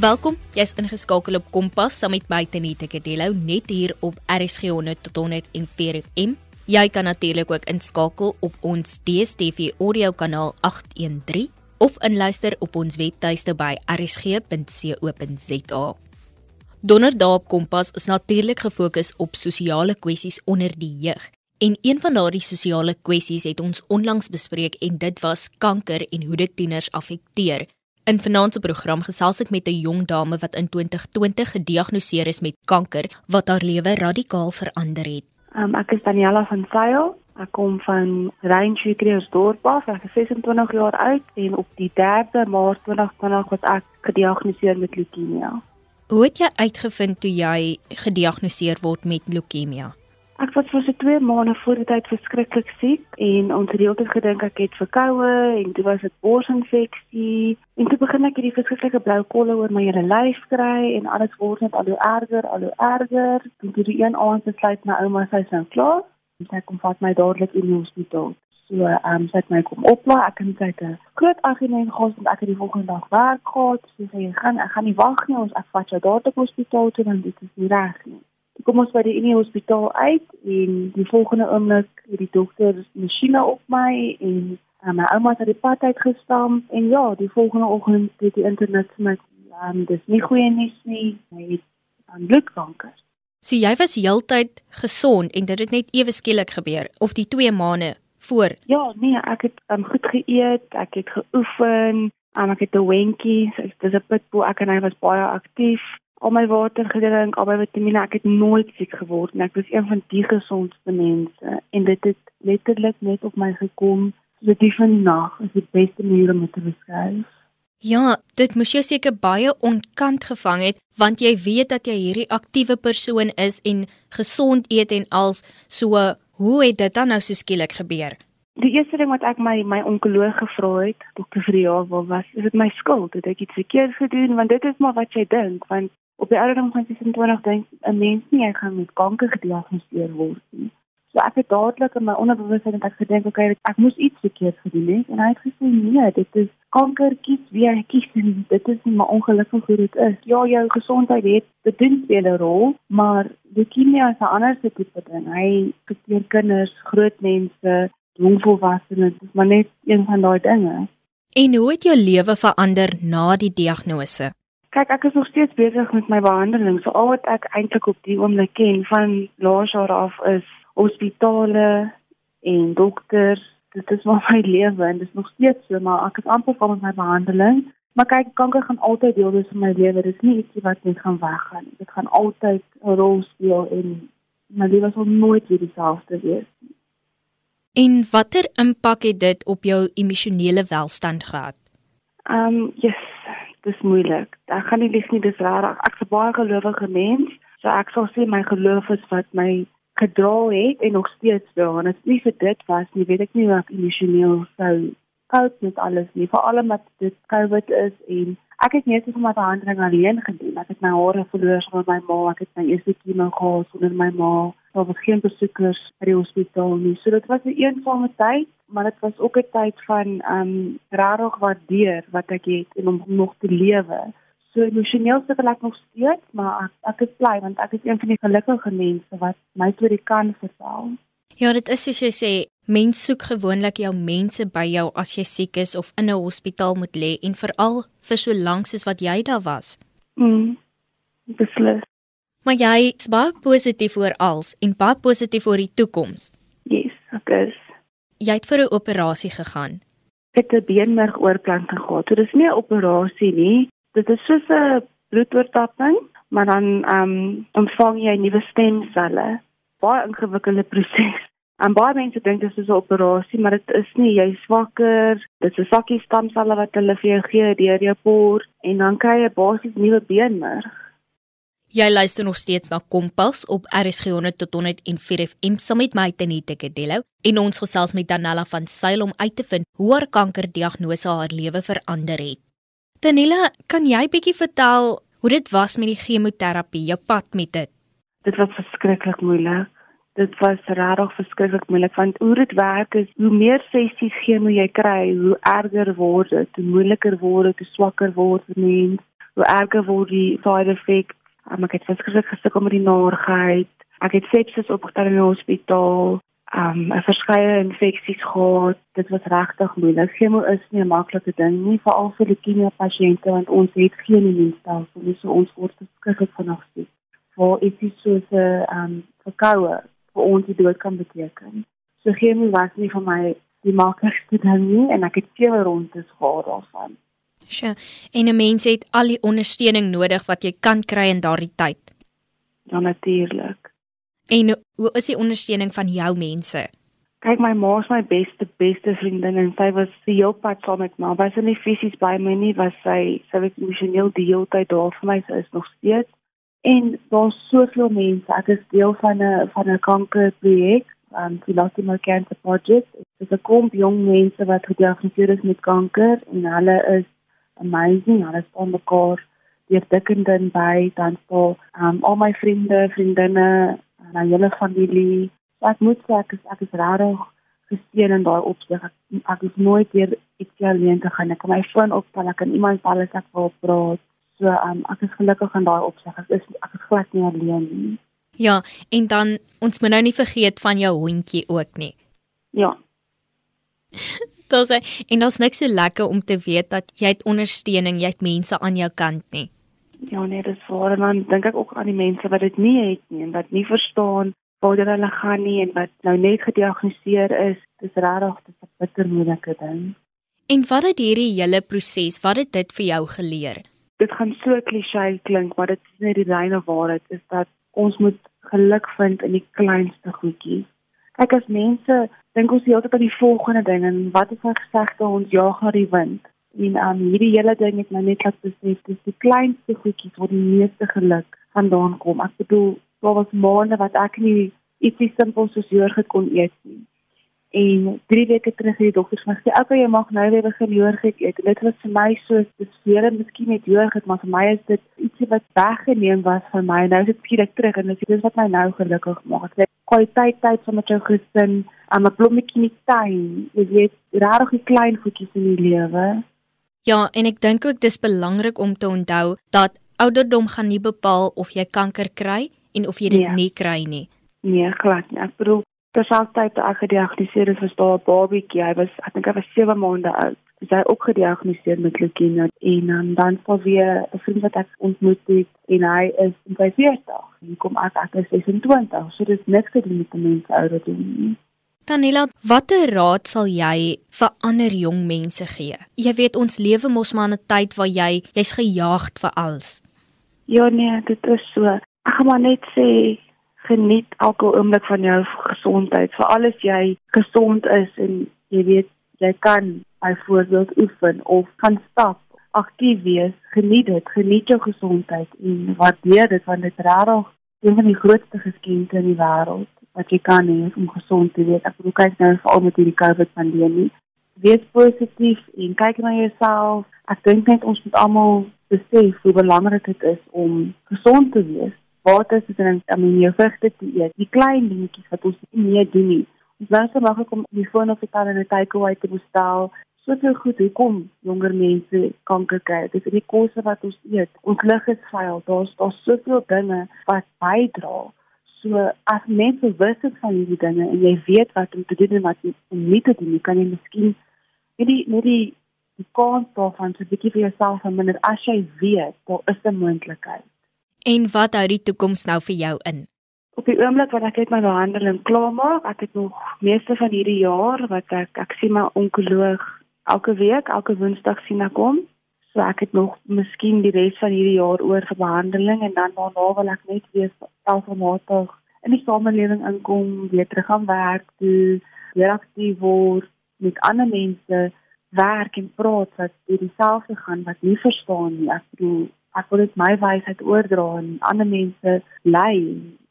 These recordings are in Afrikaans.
Welkom. Jy's ingeskakel op Kompas saam met my Tenita Kadello net hier op RSG 100 tot 104 FM. Jy kan natuurlik ook inskakel op ons DStv audio kanaal 813 of inluister op ons webtuiste by rsg.co.za. Donderdag op Kompas is natuurlik gefokus op sosiale kwessies onder die jeug. En een van daardie sosiale kwessies het ons onlangs bespreek en dit was kanker en hoe dit tieners affekteer. In vanaand se program gesels ek met 'n jong dame wat in 2020 gediagnoseer is met kanker wat haar lewe radikaal verander het. Um, ek is Daniela van Sail. Ek kom van Reintree Kreersdorp af. Ek is 26 jaar oud en op die 3de Maart 2020 was ek gediagnoseer met leukemie. Hoe het jy uitgevind toe jy gediagnoseer word met leukemie? Ek was vir so 2 maande voor die tyd verskriklik siek en ons het heeltyd gedink ek het verkoue en dit was 'n borsinfeksie en toe begin ek hierdie verskriklike blou kolle oor my hele lyf kry en alles word net al hoe erger, al hoe erger. Toe die een aand besluit my ouma sy sou klaar en sy kom vat my dadelik in die hospitaal. So ehm um, sy het my kom oplaai. Ek het net 'n groot agene gehad en ek het die volgende dag werk gehad. Sy sê gaan ek gaan nie wag nie, ons ek vat jou dadelik hospitaal toe dan dit is nie reg nie kom ons by die Unie Hospitaal uit en die volgende oomblik het die dokter masjiene op my en uh, my ouma het die pad uitgestam en ja, die volgende oggend het die internet vir my um, dis nie goeie nuus nie, hy het aan bloedkanker. So jy was heeltyd gesond en dit het net ewe skielik gebeur of die 2 maande voor? Ja, nee, ek het um, goed geëet, ek het geoefen, um, ek het 'n wenkie, so dis 'n pitbull, ek en hy was baie aktief al my water gedrink, al my vitamiene, ek het nooit siek geword nie. Ek was een van die gesondste mense en dit het letterlik net op my gekom. So die van die nag is die beste manier om dit te beskryf. Ja, dit moes jou seker baie onkant gevang het want jy weet dat jy hierdie aktiewe persoon is en gesond eet en als so hoe het dit dan nou so skielik gebeur? Die eerste ding wat ek my my onkoloog gevra het, dokter Vriel, was is dit my skuld? Het ek iets verkeerd gedoen? Want dit is maar wat jy dink, want op die ouderdom van 26 dink 'n mens nie hy gaan met kanker gediagnoseer word nie. So ek het dadelik in my onderbewussyn net ek gedink okay ek moes iets verkeerd gedoen het en hy het gesê nee, dit is kanker kies wie hy kies en dit is nie maar ongelukkig hoe dit is. Ja, jou gesondheid het bedien speel 'n rol, maar leukemie is 'n ander tipe ding. Hy betref kinders, groot mense, jong volwassenes, dis maar net een van daai dinge. En hoe het jou lewe verander na die diagnose? Kyk, ek is nog steeds besig met my behandeling. So al wat ek eintlik op die oomblik ken van laas jaar af is hospitale en dokters. Dit is maar my lewe en dit is nog steeds so, maar ek is amper van my behandeling. Maar kyk, kanker gaan altyd deel wees van my lewe. Dit is nie iets wat net gaan weggaan. Dit gaan altyd 'n rol speel en my lewe sal nooit weer dieselfde wees nie. En watter impak het dit op jou emosionele welstand gehad? Ehm, um, yes, dis moeilik. Ek gaan nie lieg nie, dis rarig. Ek's 'n baie gelowige mens, so ek sal sê my geloof is wat my gedra het en nog steeds daar. En as nie vir dit was nie, weet ek nie ek emosioneel sou cope met alles nie, veral omdat dit COVID is en ek het net so met my handeling alleen gedoen. Ek het my hare verloor sonder my ma, ek het my eerste chemo gehad sonder my ma. Daar was geen besoekers by die hospitaal nie. So dit was 'n eensame tyd maar dit was ook 'n tyd van um, rarig waardeer wat ek het en om nog te lewe. So emosioneel sukkel ek nog steeds, maar ek ek is bly want ek is een van die gelukkige mense wat my storie kan vertel. Ja, dit is soos jy sê, mense soek gewoonlik jou mense by jou as jy siek is of in 'n hospitaal moet lê en veral vir so lank soos wat jy daar was. Mm. Beslis. Maar jy is baie positief oor alles en baie positief oor die toekoms. Yes, ek is jy het vir 'n operasie gegaan. Ek het 'n beenmergoorplanting gehad. So dis nie 'n operasie nie. Dit is soos 'n bloedoortapping, maar dan ehm um, ontvang jy nuwe stemselle. Baie ingewikkelde proses. En baie mense dink dit is 'n operasie, maar dit is nie. Jy swakker. Dit is 'n sakkie stamselle wat hulle vir jou gee deur jou bors en dan kry jy basies nuwe beenmerg. Jy luister nog steeds na Kompas op RSG 100 tot 104 FM saam met my Tenita Kadello en ons gesels met Danella van Sail om uit te vind hoe haar kankerdiagnose haar lewe verander het. Danella, kan jy bietjie vertel hoe dit was met die chemoterapie, jou pad met dit? Dit was verskriklik moeilik. Dit was regtig verskriklik moeilik want hoe dit werk is, hoe meer sessies chemo jy kry, hoe erger word dit, hoe moeiliker word dit, hoe swakker word die mens hoe erger word die side effects. Um, ek het verskriklik gesukkel met die naarheid. Ek het sepsis opgetel in die hospitaal. Um 'n verskeie infeksies gehad. Dit was regtig moeilik. Chemo is nie 'n maklike ding nie, veral vir leukemie pasiënte want ons het geen immuunstelsel nie, so ons word verskriklik vinnig siek. Vir iets soos 'n um verkoue vir ons die dood kan beteken. So chemo was nie vir my die maklikste ding nie en ek het sewe rondes gehad daarvan. Sjoe, en 'n mens het al die ondersteuning nodig wat jy kan kry in daardie tyd. Ja natuurlik. En hoe is die ondersteuning van jou mense? Kyk, my ma is my beste beste vriendin en sy was die hele pad saam met my. Sy was nie fisies by my nie, was sy sy was emosioneel die hele tyd daar vir my, sy is nog steeds. En daar's soveel mense. Ek is deel van 'n van 'n kankerprojek, um Philosophy Cancer Project. Dit is 'n klomp jong mense wat gediagnoseer is met kanker en hulle is amazing. Hulle staan mekaar deur dik en dun by dan so um al my vriende, vriendinne, my hele familie. So ek moet sê ek is ek is regtig gesteun in daai opsig. Ek, ek is nooit weer iets alleen te gaan. Ek kan my foon opstel, ek kan iemand bel as ek wil praat. So um ek is gelukkig in daai opsig. Ek is ek is glad nie alleen nie. Ja, en dan ons moet nou nie vergeet van jou hondjie ook nie. Ja. Dit sê en daar's niks so lekker om te weet dat jy het ondersteuning, jy het mense aan jou kant nie. Ja nee, dis waar en dan dink ek ook aan die mense wat dit nie het nie en wat nie verstaan waar hulle gaan nie en wat nou net gediagnoseer is. Dis regtig 'n bitter moeilike ding. En wat het hierdie hele proses, wat het dit vir jou geleer? Dit gaan so klisjé klink, maar dit is net die reine waarheid is dat ons moet geluk vind in die kleinste goedjies. Kyk as mense dink ons heeltyd aan die volgende ding en wat is ons gesegde ons jaag na die wind. En um, hierdie hele ding het my net laat besef dis die kleinste goedjies waar die meeste geluk vandaan kom. Ek bedoel, daar was maande wat ek nie ietsie simpel soos joerg kon eet nie. En 3 weke terug het die dokters my gesê, "Oké, jy mag nou weer begin joerg eet." En dit was vir my so spesiaal, miskien met joerg, maar vir my is dit ietsie wat weggeneem was van my. Nou is dit skielik terug en dit is wat my nou gelukkig maak. Ek kwaliteit tyd saam met jou gesin, 'n blommetjie in die tuin. Jy weet, regtig die klein goedjies in die lewe. Ja, en ek dink ook dis belangrik om te onthou dat ouderdom gaan nie bepaal of jy kanker kry en of jy dit nee. nie kry nie. Nee, glad nie. Ek bedoel, terselfdertyd toe ek gediagnoseer is, was daar 'n babietjie. Hy was ek dink hy was 7 maande oud. Hy is ook gediagnoseer met leukemie en um, dan sou weer 'n vriend wat ek ontmoet het en hy is in sy 40. Hy kom uit ek is 26. So dis niks te doen met mense ouer doen nie. Danila, watter raad sal jy vir ander jong mense gee? Jy weet ons lewe mos maar in 'n tyd waar jy jy's gejaagd vir alles. Ja nee, dit is so. Ek gaan maar net sê geniet elke oomblik van jou gesondheid. Vir alles jy gesond is en jy weet jy kan byvoorbeeld oefen of kan stap, aktief wees, geniet dit, geniet jou gesondheid en waardeer dit want dit regtig een van die grootste geskenke in die wêreld wat jy kan hê om gesond te wees. Ek bedoel kyk nou veral met hierdie COVID pandemie. Wees positief en kyk na jouself. Ek dink net ons moet almal besef hoe belangrik dit is om gesond te wees water te drink, om jou vrugte te eet, die klein dingetjies wat ons nie meer doen nie. Ons so maklik om die foon of die tel in 'n takeaway te bestel. Soveel goed hoekom jonger mense kanker kry. Dit is die kosse wat ons eet. Ons lig is vuil. Daar's daar soveel dinge wat bydra. So as mense bewus is van hierdie dinge en jy weet wat om te doen en wat om nie te doen, kan jy miskien net die die kans daarvan so 'n bietjie vir jouself verminder as jy weet daar is 'n moontlikheid. En wat hou die toekoms nou vir jou in? Op die oomblik wat ek net my behandeling klaar maak, ek het nog meeste van hierdie jaar wat ek ek sien my onkoloog elke week, elke Woensdag sien ek hom. So ek het nog miskien die res van hierdie jaar oor vir behandeling en dan daarna wil ek net weer selfmatig in die samelewing inkom, weer terug gaan werk, toe weer aktief word met ander mense werk en praat wat dieselfde gaan wat nie verstaan nie. Ek bedoel ek wil dit my wysheid oordra aan ander mense lei.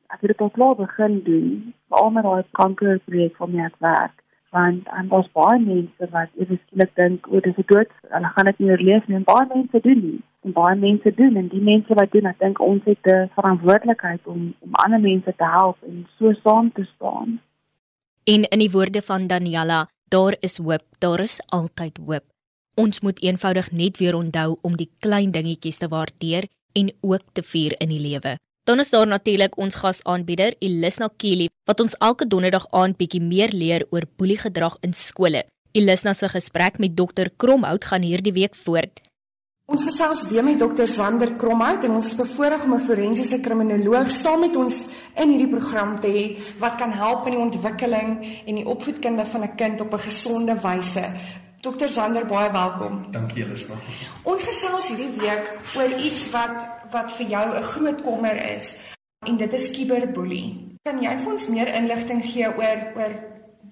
Ek het dit al klaar begin doen, veral met daai kankerprojek van my werk. Want aan ons baie mense wat eers skielik dink oor dis dood, hulle gaan dit nie oorleef nie. Baie mense doen nie. En baie mense doen en die mense wat doen, ek dink ons het 'n verantwoordelikheid om om ander mense te help en so saam te staan. En in die woorde van Daniela, daar is hoop, daar is altyd hoop. Ons moet eenvoudig net weer onthou om die klein dingetjies te waardeer en ook te vier in die lewe. Dan is daar natuurlik ons gasaanbieder Elisna Kili wat ons elke donderdag aand bietjie meer leer oor boeliegedrag in skole. Elisna se gesprek met dokter Kromhout gaan hierdie week voort. Ons gesels weer met dokter Sander Kromhout en ons is bevoorreg om 'n forensiese kriminoloog saam met ons in hierdie program te hê wat kan help in die ontwikkeling en die opvoedkunde van 'n kind op 'n gesonde wyse. Dokter Sander, baie welkom. Dankie Elisma. Ons gesels hierdie week oor iets wat wat vir jou 'n groot kommer is en dit is cyberbullying. Kan jy vir ons meer inligting gee oor oor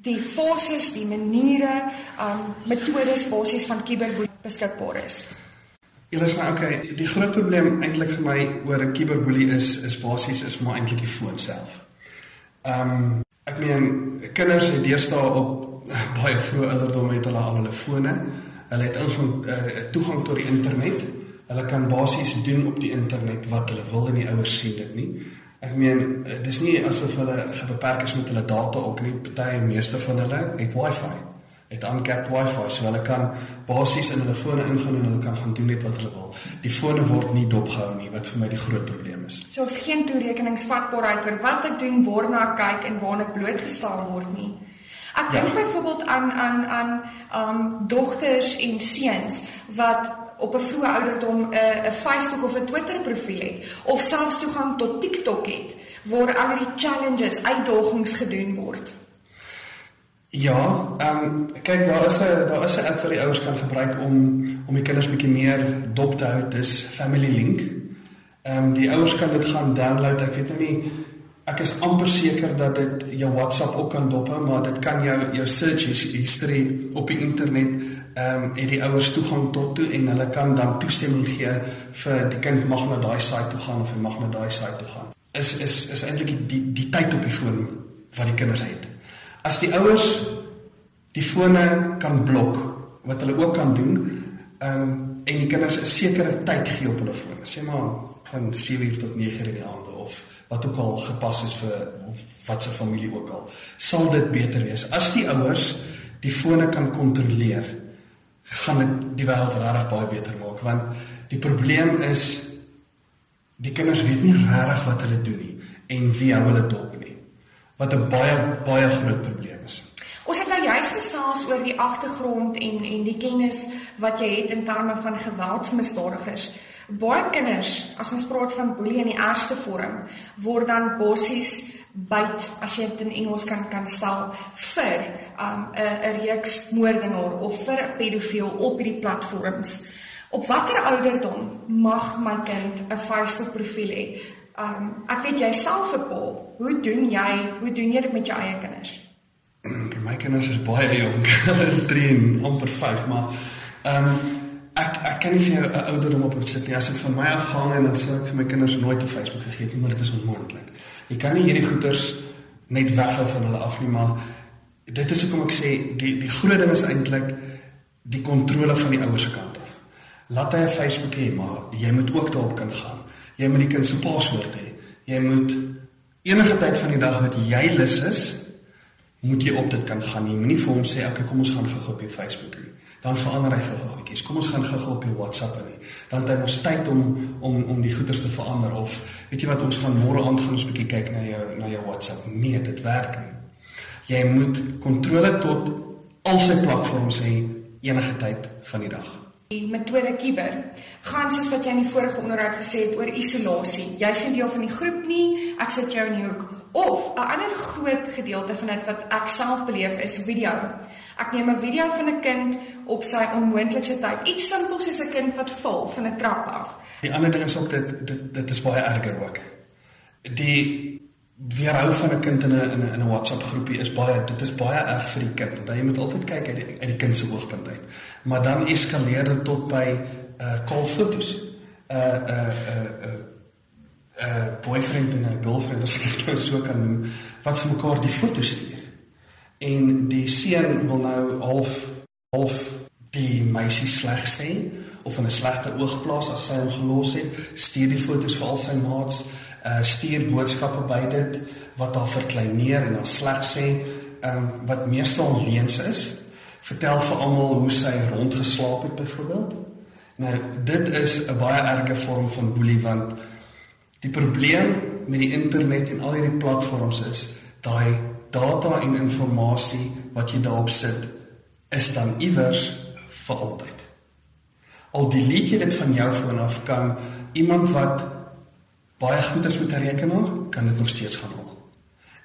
die fases, die maniere, um metodes basies van cyberbullying beskikbaar is? Elis nou okay, die groot probleem eintlik vir my oor 'n cyberboelie is is basies is maar eintlik die foon self. Um, ek meen kinders het deesdae op baie vroeë ouderdom het hulle al hulle fone. Hulle het ingang uh, toegang tot die internet. Hulle kan basies doen op die internet wat hulle wil en die ouers sien dit nie. Ek meen dis nie asof hulle gebeperk is met hulle data ook nie. Party meeste van hulle het wifi het uncapped wifi so hulle kan basies in hulle fone ingaan en hulle kan gaan doen net wat hulle wil. Die fone word nie dopgehou nie wat vir my die groot probleem is. So ons geen toerekeningsvatbaarheid oor wat ek doen, waarna ek kyk en waarna ek blootgestel word nie. Ek dink ja. byvoorbeeld aan aan aan um dogters en seuns wat op 'n vroeë ouderdom 'n uh, 'n Facebook of 'n Twitter profiel het of selfs toegang tot TikTok het waar al die challenges, uitdagings gedoen word. Ja, ehm um, kyk daar is 'n daar is 'n app wat die ouers kan gebruik om om die kinders bietjie meer dop te hou. Dis Family Link. Ehm um, die ouers kan dit gaan download. Ek weet nou nie ek is amper seker dat dit jou WhatsApp ook kan dop maar dit kan jou jou search history op die internet ehm um, het die ouers toegang tot toe en hulle kan dan toestemming gee vir die kind mag na daai site toe gaan of hy mag na daai site toe gaan. Is is is eintlik die, die die tyd op die foon wat die kinders het. As die ouers die fone kan blok wat hulle ook kan doen, ehm um, en die kinders 'n sekere tyd gee op hulle fone. Sê maar van 7:00 tot 9:00 in die aand of wat ook al gepas is vir wat se familie ook al, sal dit beter wees. As die ouers die fone kan kontroleer, gaan dit die wêreld regtig baie beter maak want die probleem is die kinders weet nie regtig wat hulle doen nie en wie hou hulle dop nie wat 'n baie baie groot probleem is. Ons het nou juist gesels oor die agtergrond en en die kennis wat jy het in terme van geweldsmisdadigers. Baie kinders, as ons praat van boelie in die ergste vorm, word dan bossies byt as jy dit in Engels kan kan stel vir 'n um, 'n reeks moordenaar of vir 'n pedofiel op hierdie platforms. Op watter ouderdom mag my kind 'n Facebook profiel hê? Um ek weet jy self 'n pa. Hoe doen jy? Hoe doen jy dit met jou eie kinders? My kinders is baie jonk. Hulle is 3 en amper 5, maar um ek ek kan nie vir jou 'n ouderdom op sit nie. As dit van my afhang en dan sou ek vir my kinders nooit op Facebook gegee het nie, maar dit is onmoontlik. Jy kan nie hierdie goeters net weghou van hulle af nie, maar dit is hoekom ek sê die die groot ding is eintlik die kontrole van die ouers se kant af. Laat hy 'n Facebook hê, maar jy moet ook daarop kan gaan. Jy moet die kind se paswoord hê. Jy moet enige tyd van die dag wat jy lus is, moet jy op dit kan gaan. Jy moenie vir hom sê, "Oké, kom ons gaan gou-gou op jou Facebook nie." Dan verander hy gou-gouetjies. Kom ons gaan gou-gou op jou WhatsApp nie. Dan het hy mos tyd om om om die goeders te verander of weet jy wat ons gaan môre aand gaan ons bietjie kyk na jou na jou WhatsApp. Nee, dit werk nie. Jy moet kontrole tot al sy platforms hê enige tyd van die dag. Die metode kiber gaan soos wat jy in die vorige onderhoud gesê het oor isolasie. Jy sien deel van die groep nie, ek sit jou in die hoek. Of 'n ander groot gedeelte van dit wat ek self beleef is video. Ek neem 'n video van 'n kind op sy onmoontlikste tyd. Iets simpels soos 'n kind wat val van 'n trap af. Die ander ding is ook dit dit dit is baie erger ook. Die weerhou van 'n kind in 'n in 'n WhatsApp groepie is baie dit is baie erg vir die kind want jy moet altyd kyk uit die, uit die kind se oogpunt uit. Maar dan eskaleer dit tot by uh call fotos. Uh uh uh uh uh boyfriend en 'n girlfriend as ek dit nou so kan noem wat vir mekaar die foto's stuur. En die seun wil nou half half die meisie sleg sê of in 'n slegte oog plaas as sy hom gelos het, stuur die foto's vir al sy maats uh stuur boodskappe by dit wat haar verkleineer en haar sleg sê, um, wat meestal leuns is vertel vir almal hoe sy rondgeslaap het byvoorbeeld. Nou, dit is 'n baie erge vorm van boelie want die probleem met die internet en al hierdie platforms is daai data en inligting wat jy daarop sit is dan iewers vir altyd. Al delete jy dit van jou foon af kan iemand wat baie goed is met 'n rekenaar, kan dit nog steeds gaan haal.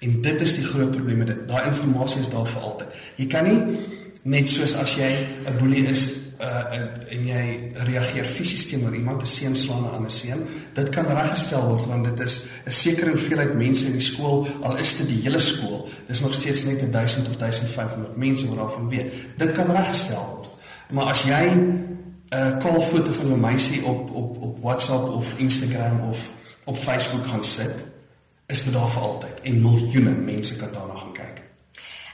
En dit is die groot probleem met dit. Daai inligting is daar vir altyd. Jy kan nie net soos as jy 'n boelie is uh en jy reageer fisies teenoor iemand, 'n seun slaan 'n ander seun, dit kan reggestel word want dit is 'n sekere hoeveelheid mense in die skool, al is dit die hele skool. Dis nog steeds net 1000 of 1500 mense wat daarvan weet. Dit kan reggestel word. Maar as jy 'n uh, kolfoto van jou meisie op op op WhatsApp of Instagram of op Facebook gaan sit, is dit daar vir altyd en miljoene mense kan daarna gaan kyk.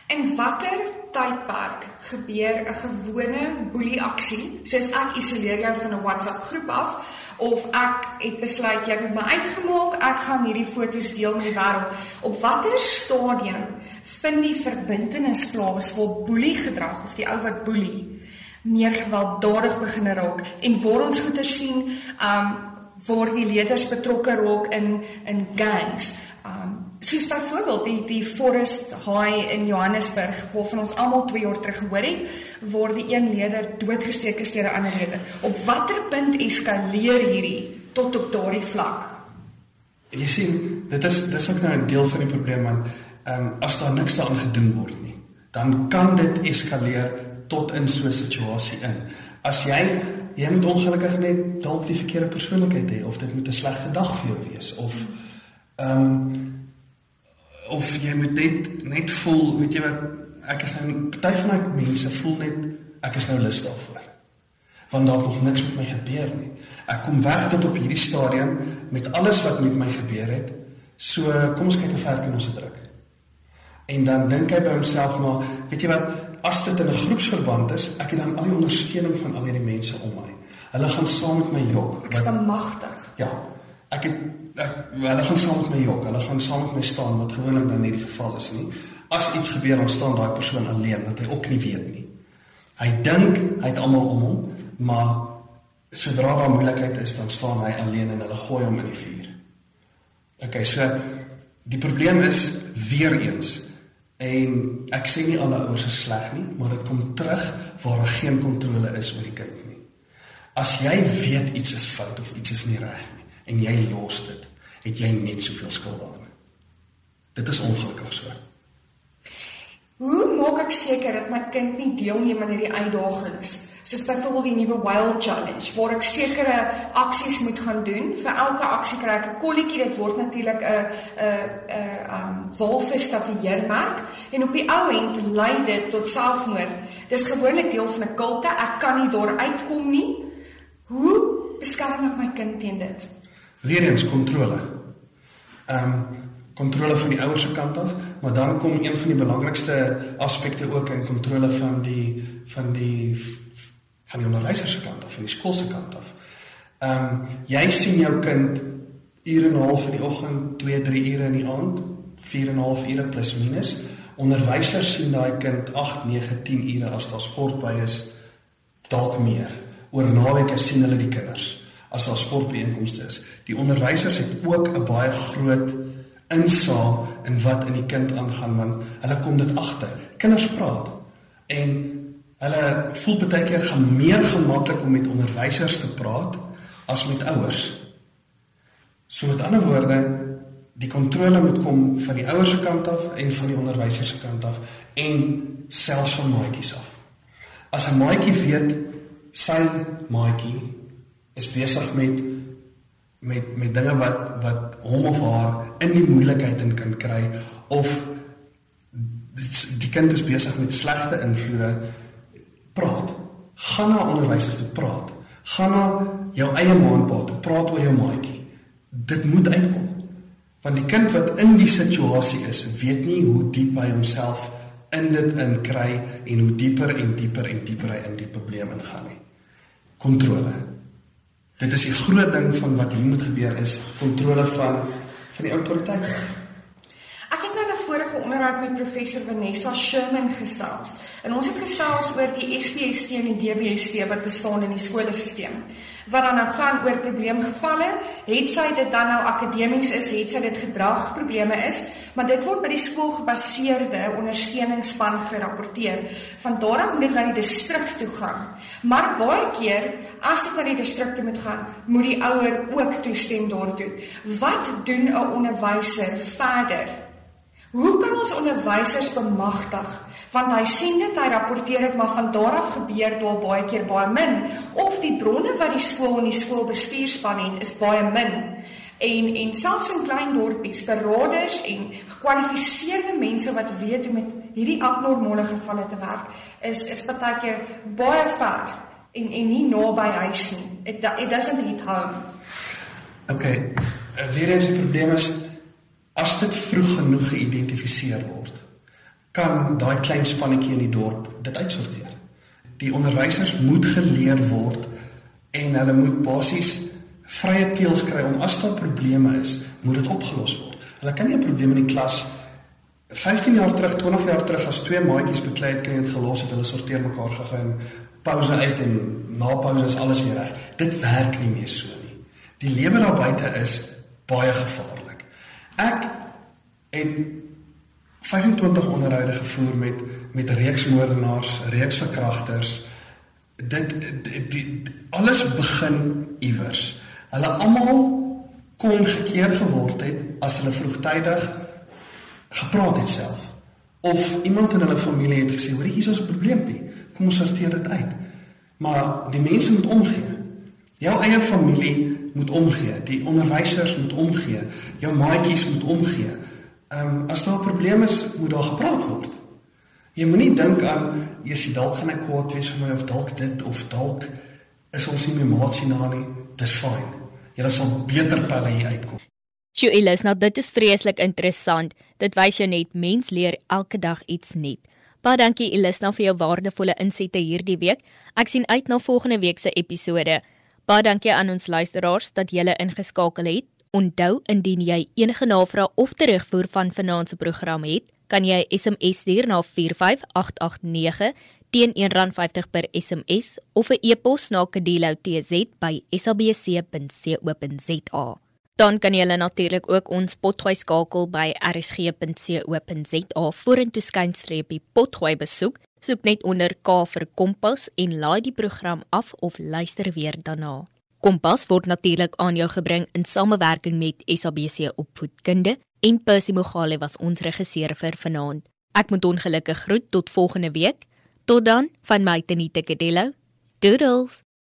En watter tydperk gebeur 'n gewone boelie aksie, soos ek isoleer jou van 'n WhatsApp groep af of ek het besluit jy moet my uitgemaak, ek gaan hierdie foto's deel met die wêreld. Op watter stadium vind die verbintenis plaas waar boelie gedrag of die ou wat boelie meer gewelddadig begin raak en waar ons goeie sien, um waar die leerders betrokke raak in in gangs. Soos byvoorbeeld die die Forest High in Johannesburg waarvan ons almal 2 jaar terug gehoor het waar die een leier doodgesteek is deur 'n ander leier. Op watter punt eskaleer hierdie tot op daardie vlak? Jy sien, dit is dis ook nou 'n deel van die probleem want ehm um, as daar niks daaraan gedoen word nie, dan kan dit eskaleer tot in so 'n situasie in. As jy jy moet ongelukkig net dalk die verkeerde persoonlikheid hê of dit moet 'n slegte dag vir jou wees of ehm um, of jy moet net net voel, weet jy wat, ek is nou party van my mense voel net ek is nou lus daarvoor. Want daar nog niks met my gebeur nie. Ek kom weg tot op hierdie stadium met alles wat met my gebeur het. So kom ons kyk hoe ver kan ons dit druk. En dan dink hy by homself maar, weet jy wat, as dit in 'n groepsverband is, ek het dan al die ondersteuning van al hierdie mense om my. Hulle gaan saam met my jok. Ek is bemagtig. Ja. Ek het ek hulle gaan saam met my jok. Hulle gaan saam met my staan wat gewoonlik dan nie die geval is nie. As iets gebeur, dan staan daai persoon alleen wat hy ook nie weet nie. Hy dink hy het almal om hom, maar sodra daar moeilikheid is, dan staan hy alleen en hulle gooi hom in die vuur. Okay, so die probleem is weer eens en ek sê nie alle ouers is sleg nie, maar dit kom terug waar daar geen kontrole is oor die kind nie. As jy weet iets is fout of iets is nie reg nie en jy los dit, het jy net soveel skuld daarin. Dit is ongelukkig so. Hoe maak ek seker dat my kind nie deelneem aan hierdie uitdagings soos byvoorbeeld die nuwe Wild Challenge waar ek sekere aksies moet gaan doen. Vir elke aksie kry ek 'n kolletjie. Dit word natuurlik 'n 'n 'n um walvis tatoeëermerk en op die ou end lei dit tot selfmoord. Dis gewoonlik deel van 'n kulte. Ek kan nie daar uitkom nie. Hoe beskerm ek my kind teen dit? Weereens kontrole. Ehm um, kontrole van die ouers se kant af, maar dan kom een van die belangrikste aspekte ook in kontrole van die van die van die onderwyser se kant af, van die skool se kant af. Ehm um, jy sien jou kind ure en 'n half in die oggend, 2, 3 ure in die aand, 4 en 'n half ure plus minus. Onderwysers sien daai kind 8, 9, 10 ure as daar sport by is, dalk meer. Oor naweke sien hulle die kinders as daar sportbeeenkomste is. Die onderwysers het ook 'n baie groot insaag in wat in die kind aangaan want hulle kom dit agter. Kinders praat en hulle voel baie keer gaan meer gemaklik om met onderwysers te praat as met ouers. So met ander woorde, die kontrole moet kom van die ouers se kant af en van die onderwysers se kant af en selfs van maatjies af. As 'n maatjie weet sy maatjie is besig met met met dinge wat wat hom of haar in die moeilikheid in kan kry of die kind is besig met slegte invloede praat. Gaan na onderwysers toe praat. Gaan na jou eie maatpa toe praat oor jou maatjie. Dit moet uitkom. Want die kind wat in die situasie is weet nie hoe diep hy homself in dit in kry en hoe dieper en dieper en dieper hy in die probleem ingaan nie. Kontrole Dit is die groot ding van wat hier moet gebeur is kontrole van van die autoriteite. Ek het nou 'n vorige onderhoud met professor Vanessa Sherman gesels. En ons het gesels oor die SPST en die DBST wat bestaan in die skoolstelsel wat dan nou gaan oor probleemgevalle, het sy dit dan nou akademies is, het sy dit gedragprobleme is, maar dit word by die skoolgebaseerde ondersteuningsspan gerapporteer. Van daar af moet dit na die distrik toe gaan. Maar baie keer as dit na die distrik moet gaan, moet die ouer ook toestem daartoe. Wat doen 'n onderwyser verder? Hoe kan ons onderwysers bemagtig want hy sien dit, hy rapporteer dit, maar van daar af gebeur daar baie keer baie min of die bronne wat die skool en die skoolbestuurspan het is baie min. En en selfs in klein dorpies, beraders en gekwalifiseerde mense wat weet hoe met hierdie abnormale gevalle te werk, is is baie keer baie ver en en nie naby huis nie. It, it doesn't hit home. Okay. Eh, weer eens die probleem is as dit vroeg genoeg geïdentifiseer word kan daai klein spannetjie in die dorp dit uitsorteer. Die onderwysers moet geleer word en hulle moet basies vrye teels kry om as daar probleme is, moet dit opgelos word. Hulle kan nie 'n probleem in die klas 15 jaar terug, 20 jaar terug as twee maatjies beklei het, kan jy dit gelos het, hulle sorteer mekaar gegaan, pouse uit en na pouse is alles weer reg. Dit werk nie meer so nie. Die lewe daar buite is baie gevaarlik. Ek het 25 onderhoude gevoer met met reeksmoordenaars, reeksverkragters. Dit die, die alles begin iewers. Hulle almal kon gekeer geword het as hulle vroegtydig gepraat het self of iemand in hulle familie het gesê, "Hoor, hier is ons 'n probleempie. Kom ons sorteer dit uit." Maar die mense moet omgee. Jou eie familie moet omgee, die onderwysers moet omgee, jou maatjies moet omgee. Ehm um, as daar 'n probleem is, moet daar gepraat word. Jy moenie dink aan jy's dalk gaan ek kwaad wees vir my of dalk dit of dalk is ons nie meer maatsie na nie. Dis fyn. Jy sal beter pelle hier uitkom. Sjoe, Elis, nou dit is vreeslik interessant. Dit wys jou net mens leer elke dag iets nuut. Baie dankie Elis nou vir jou waardevolle insette hierdie week. Ek sien uit na volgende week se episode. Baie dankie aan ons luisteraars dat julle ingeskakel het. Onthou indien jy enige navrae of terugvoer van vanaand se program het, kan jy SMS stuur na 45889 teen R1.50 per SMS of 'n e-pos na kadelo@sabc.co.za. Dan kan jy hulle natuurlik ook ons potgooi skakel by rsg.co.za vorentoe skynstreepie potgooi besoek. Soek net onder K vir Kompas en laai die program af of luister weer daarna. Kompas word natuurlik aan jou gebring in samewerking met SABC Opvoedkunde en Percy Mogale was ons regisseur vir vanaand. Ek moet ongelukkig groet tot volgende week. Tot dan van my Tenita Kadello. Doodles.